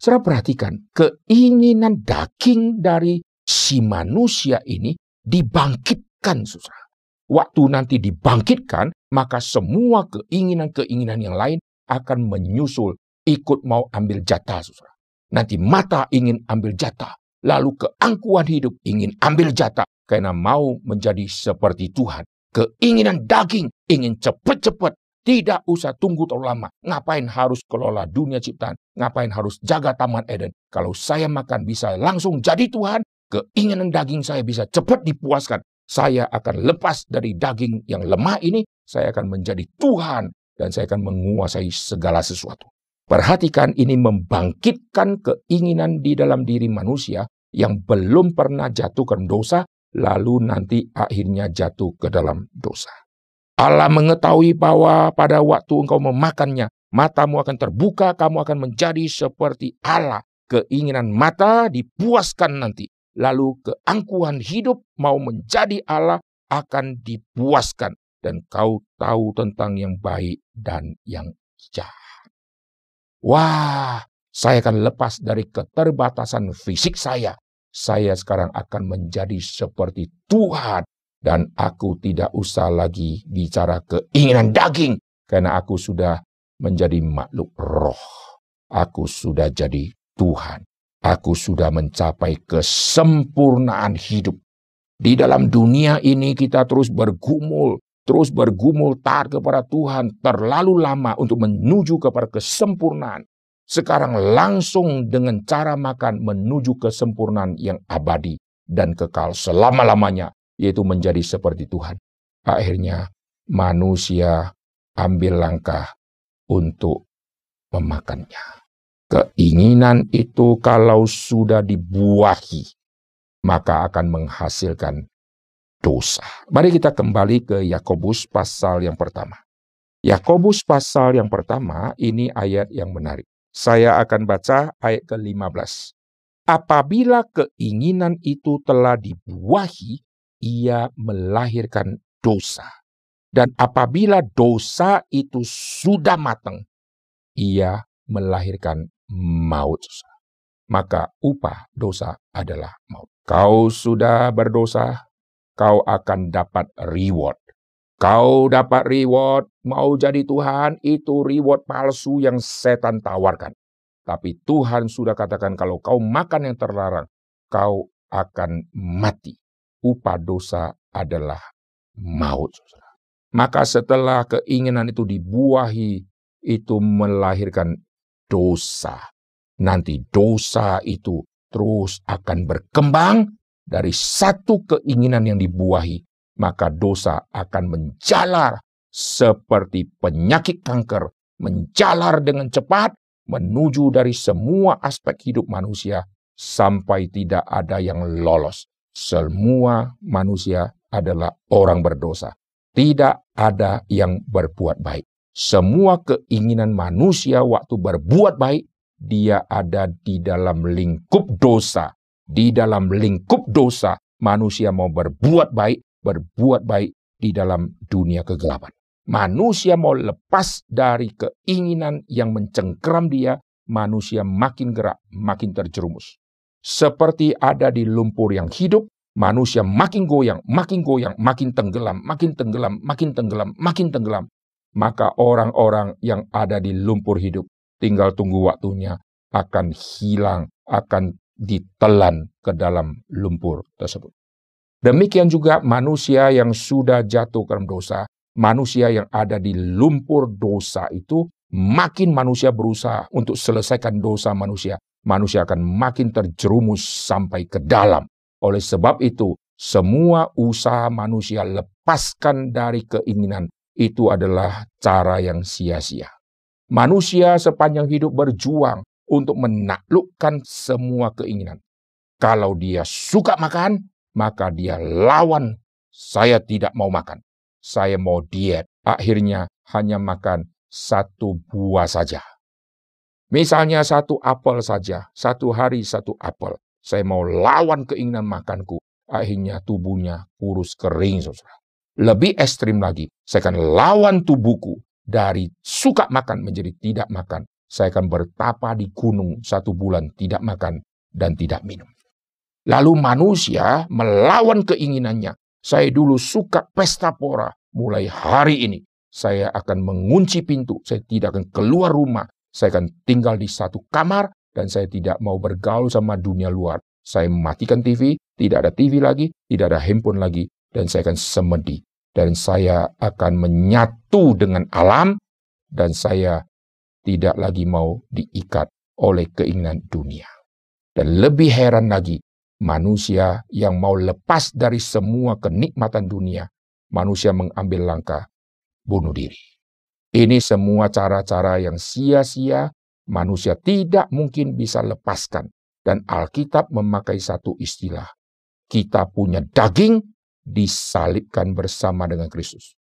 Saudara perhatikan, keinginan daging dari si manusia ini dibangkitkan, saudara. Waktu nanti dibangkitkan, maka semua keinginan-keinginan yang lain akan menyusul ikut mau ambil jatah saudara. Nanti mata ingin ambil jatah, lalu keangkuhan hidup ingin ambil jatah karena mau menjadi seperti Tuhan. Keinginan daging ingin cepat-cepat, tidak usah tunggu terlalu lama. Ngapain harus kelola dunia ciptaan? Ngapain harus jaga taman Eden? Kalau saya makan bisa langsung jadi Tuhan, keinginan daging saya bisa cepat dipuaskan. Saya akan lepas dari daging yang lemah ini saya akan menjadi Tuhan dan saya akan menguasai segala sesuatu. Perhatikan ini membangkitkan keinginan di dalam diri manusia yang belum pernah jatuh ke dosa, lalu nanti akhirnya jatuh ke dalam dosa. Allah mengetahui bahwa pada waktu engkau memakannya, matamu akan terbuka, kamu akan menjadi seperti Allah. Keinginan mata dipuaskan nanti. Lalu keangkuhan hidup mau menjadi Allah akan dipuaskan dan kau tahu tentang yang baik dan yang jahat. Wah, saya akan lepas dari keterbatasan fisik saya. Saya sekarang akan menjadi seperti Tuhan dan aku tidak usah lagi bicara keinginan daging karena aku sudah menjadi makhluk roh. Aku sudah jadi Tuhan. Aku sudah mencapai kesempurnaan hidup. Di dalam dunia ini kita terus bergumul, terus bergumul taat kepada Tuhan terlalu lama untuk menuju kepada kesempurnaan. Sekarang langsung dengan cara makan menuju kesempurnaan yang abadi dan kekal selama-lamanya, yaitu menjadi seperti Tuhan. Akhirnya manusia ambil langkah untuk memakannya. Keinginan itu kalau sudah dibuahi, maka akan menghasilkan dosa. Mari kita kembali ke Yakobus pasal yang pertama. Yakobus pasal yang pertama ini ayat yang menarik. Saya akan baca ayat ke-15. Apabila keinginan itu telah dibuahi, ia melahirkan dosa. Dan apabila dosa itu sudah matang, ia melahirkan maut. Maka upah dosa adalah maut. Kau sudah berdosa, kau akan dapat reward. Kau dapat reward, mau jadi Tuhan, itu reward palsu yang setan tawarkan. Tapi Tuhan sudah katakan kalau kau makan yang terlarang, kau akan mati. Upah dosa adalah maut. Maka setelah keinginan itu dibuahi, itu melahirkan dosa. Nanti dosa itu terus akan berkembang dari satu keinginan yang dibuahi maka dosa akan menjalar seperti penyakit kanker, menjalar dengan cepat menuju dari semua aspek hidup manusia sampai tidak ada yang lolos. Semua manusia adalah orang berdosa. Tidak ada yang berbuat baik. Semua keinginan manusia waktu berbuat baik, dia ada di dalam lingkup dosa. Di dalam lingkup dosa, manusia mau berbuat baik, berbuat baik di dalam dunia kegelapan. Manusia mau lepas dari keinginan yang mencengkeram dia, manusia makin gerak, makin terjerumus. Seperti ada di lumpur yang hidup, manusia makin goyang, makin goyang, makin tenggelam, makin tenggelam, makin tenggelam, makin tenggelam. Maka orang-orang yang ada di lumpur hidup tinggal tunggu waktunya akan hilang, akan ditelan ke dalam lumpur tersebut. Demikian juga manusia yang sudah jatuh ke dalam dosa, manusia yang ada di lumpur dosa itu, makin manusia berusaha untuk selesaikan dosa manusia, manusia akan makin terjerumus sampai ke dalam. Oleh sebab itu, semua usaha manusia lepaskan dari keinginan itu adalah cara yang sia-sia. Manusia sepanjang hidup berjuang untuk menaklukkan semua keinginan. Kalau dia suka makan, maka dia lawan, saya tidak mau makan, saya mau diet. Akhirnya hanya makan satu buah saja. Misalnya satu apel saja, satu hari satu apel. Saya mau lawan keinginan makanku. Akhirnya tubuhnya kurus kering, saudara. Lebih ekstrim lagi, saya akan lawan tubuhku dari suka makan menjadi tidak makan. Saya akan bertapa di gunung satu bulan tidak makan dan tidak minum. Lalu manusia melawan keinginannya. Saya dulu suka pesta pora. Mulai hari ini saya akan mengunci pintu. Saya tidak akan keluar rumah. Saya akan tinggal di satu kamar dan saya tidak mau bergaul sama dunia luar. Saya mematikan TV, tidak ada TV lagi, tidak ada handphone lagi, dan saya akan semedi. Dan saya akan menyatu dengan alam, dan saya tidak lagi mau diikat oleh keinginan dunia. Dan lebih heran lagi, manusia yang mau lepas dari semua kenikmatan dunia, manusia mengambil langkah bunuh diri. Ini semua cara-cara yang sia-sia, manusia tidak mungkin bisa lepaskan. Dan Alkitab memakai satu istilah. Kita punya daging disalibkan bersama dengan Kristus.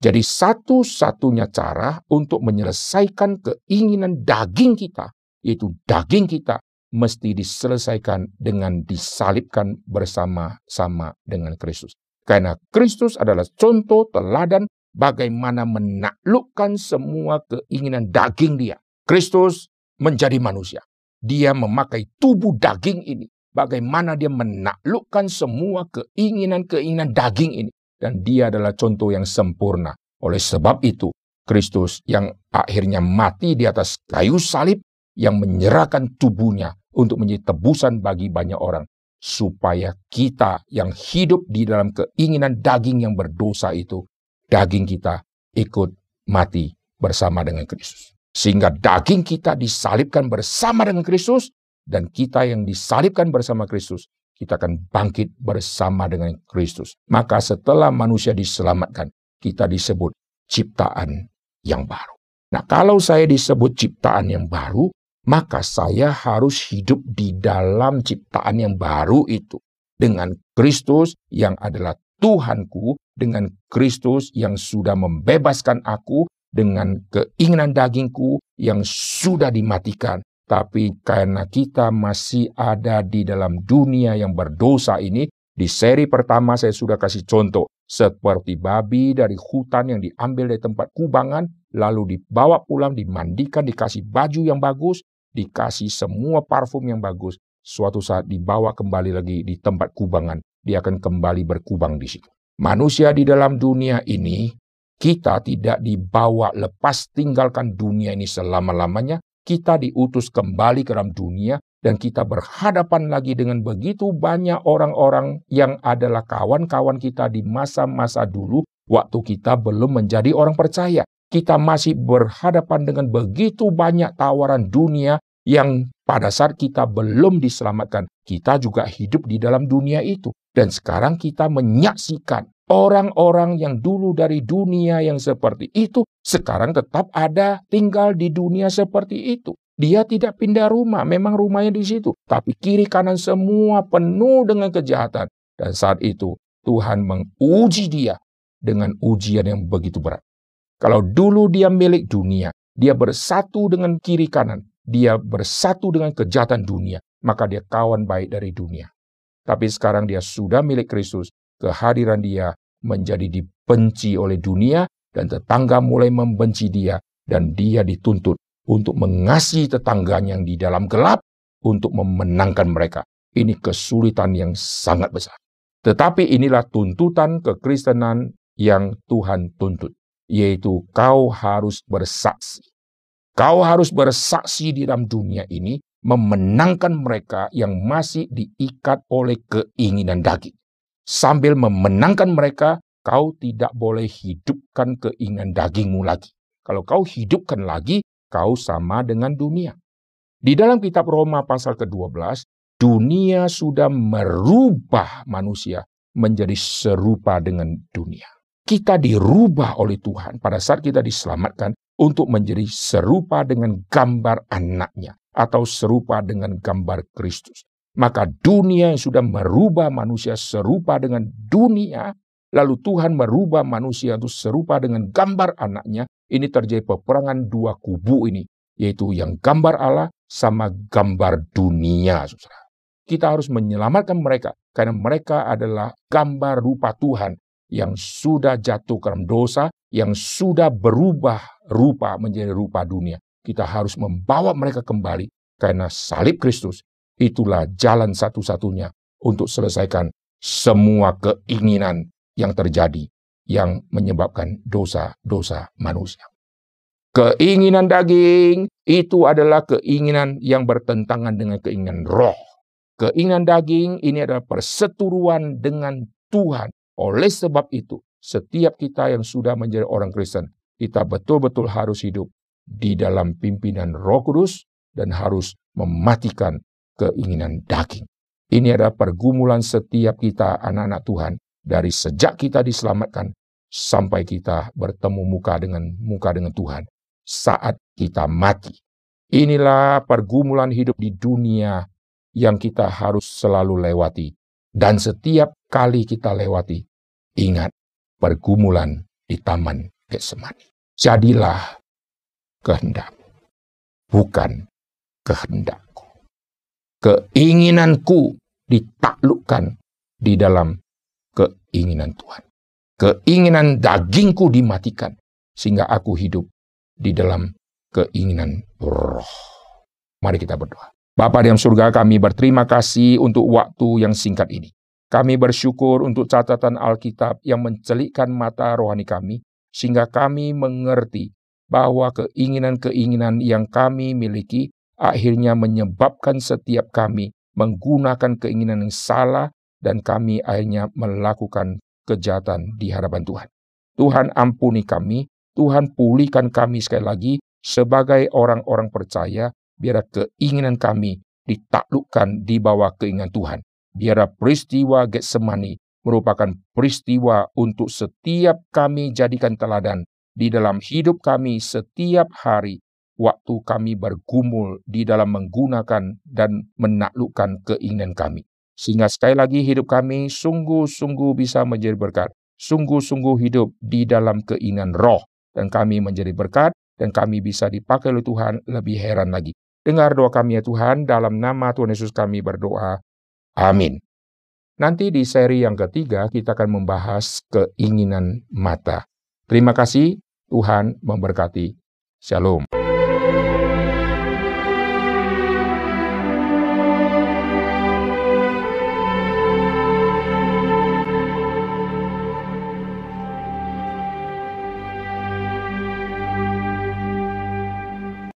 Jadi satu-satunya cara untuk menyelesaikan keinginan daging kita, yaitu daging kita mesti diselesaikan dengan disalibkan bersama-sama dengan Kristus. Karena Kristus adalah contoh teladan bagaimana menaklukkan semua keinginan daging dia. Kristus menjadi manusia. Dia memakai tubuh daging ini. Bagaimana dia menaklukkan semua keinginan-keinginan daging ini. Dan dia adalah contoh yang sempurna. Oleh sebab itu, Kristus yang akhirnya mati di atas kayu salib yang menyerahkan tubuhnya untuk menjadi tebusan bagi banyak orang. Supaya kita yang hidup di dalam keinginan daging yang berdosa itu, daging kita ikut mati bersama dengan Kristus. Sehingga daging kita disalibkan bersama dengan Kristus, dan kita yang disalibkan bersama Kristus, kita akan bangkit bersama dengan Kristus. Maka setelah manusia diselamatkan, kita disebut ciptaan yang baru. Nah, kalau saya disebut ciptaan yang baru, maka saya harus hidup di dalam ciptaan yang baru itu. Dengan Kristus yang adalah Tuhanku, dengan Kristus yang sudah membebaskan aku, dengan keinginan dagingku yang sudah dimatikan. Tapi karena kita masih ada di dalam dunia yang berdosa ini, Di seri pertama saya sudah kasih contoh seperti babi dari hutan yang diambil dari tempat kubangan, lalu dibawa pulang, dimandikan, dikasih baju yang bagus, dikasih semua parfum yang bagus. Suatu saat dibawa kembali lagi di tempat kubangan, dia akan kembali berkubang di situ. Manusia di dalam dunia ini, kita tidak dibawa lepas tinggalkan dunia ini selama-lamanya, kita diutus kembali ke dalam dunia dan kita berhadapan lagi dengan begitu banyak orang-orang yang adalah kawan-kawan kita di masa-masa dulu waktu kita belum menjadi orang percaya. Kita masih berhadapan dengan begitu banyak tawaran dunia yang pada saat kita belum diselamatkan, kita juga hidup di dalam dunia itu. Dan sekarang kita menyaksikan orang-orang yang dulu dari dunia yang seperti itu, sekarang tetap ada tinggal di dunia seperti itu. Dia tidak pindah rumah, memang rumahnya di situ. Tapi kiri kanan semua penuh dengan kejahatan. Dan saat itu Tuhan menguji dia dengan ujian yang begitu berat. Kalau dulu dia milik dunia, dia bersatu dengan kiri kanan, dia bersatu dengan kejahatan dunia, maka dia kawan baik dari dunia. Tapi sekarang dia sudah milik Kristus, kehadiran dia menjadi dibenci oleh dunia, dan tetangga mulai membenci dia, dan dia dituntut untuk mengasihi tetangganya yang di dalam gelap, untuk memenangkan mereka. Ini kesulitan yang sangat besar. Tetapi inilah tuntutan kekristenan yang Tuhan tuntut, yaitu kau harus bersaksi. Kau harus bersaksi di dalam dunia ini memenangkan mereka yang masih diikat oleh keinginan daging. Sambil memenangkan mereka, kau tidak boleh hidupkan keinginan dagingmu lagi. Kalau kau hidupkan lagi, kau sama dengan dunia. Di dalam kitab Roma pasal ke-12, dunia sudah merubah manusia menjadi serupa dengan dunia. Kita dirubah oleh Tuhan pada saat kita diselamatkan untuk menjadi serupa dengan gambar anaknya atau serupa dengan gambar Kristus. Maka dunia yang sudah merubah manusia serupa dengan dunia, lalu Tuhan merubah manusia itu serupa dengan gambar anaknya, ini terjadi peperangan dua kubu ini, yaitu yang gambar Allah sama gambar dunia. Kita harus menyelamatkan mereka, karena mereka adalah gambar rupa Tuhan yang sudah jatuh ke dalam dosa, yang sudah berubah rupa menjadi rupa dunia. Kita harus membawa mereka kembali karena salib Kristus itulah jalan satu-satunya untuk selesaikan semua keinginan yang terjadi yang menyebabkan dosa-dosa manusia. Keinginan daging itu adalah keinginan yang bertentangan dengan keinginan roh. Keinginan daging ini adalah perseturuan dengan Tuhan. Oleh sebab itu, setiap kita yang sudah menjadi orang Kristen, kita betul-betul harus hidup di dalam pimpinan Roh Kudus dan harus mematikan keinginan daging. Ini adalah pergumulan setiap kita anak-anak Tuhan dari sejak kita diselamatkan sampai kita bertemu muka dengan muka dengan Tuhan saat kita mati. Inilah pergumulan hidup di dunia yang kita harus selalu lewati. Dan setiap kali kita lewati, ingat pergumulan di Taman Getsemani. Jadilah kehendak, bukan kehendakku. Keinginanku ditaklukkan di dalam keinginan Tuhan. Keinginan dagingku dimatikan sehingga aku hidup di dalam keinginan roh. Mari kita berdoa. Bapa di surga kami berterima kasih untuk waktu yang singkat ini. Kami bersyukur untuk catatan Alkitab yang mencelikkan mata rohani kami, sehingga kami mengerti bahwa keinginan-keinginan yang kami miliki akhirnya menyebabkan setiap kami menggunakan keinginan yang salah dan kami akhirnya melakukan kejahatan di hadapan Tuhan. Tuhan ampuni kami, Tuhan pulihkan kami sekali lagi sebagai orang-orang percaya, biar keinginan kami ditaklukkan di bawah keinginan Tuhan. Biar peristiwa Getsemani merupakan peristiwa untuk setiap kami jadikan teladan di dalam hidup kami setiap hari waktu kami bergumul di dalam menggunakan dan menaklukkan keinginan kami. Sehingga sekali lagi hidup kami sungguh-sungguh bisa menjadi berkat. Sungguh-sungguh hidup di dalam keinginan roh. Dan kami menjadi berkat dan kami bisa dipakai oleh Tuhan lebih heran lagi. Dengar doa kami ya Tuhan, dalam nama Tuhan Yesus kami berdoa. Amin. Nanti di seri yang ketiga kita akan membahas keinginan mata. Terima kasih, Tuhan memberkati. Shalom.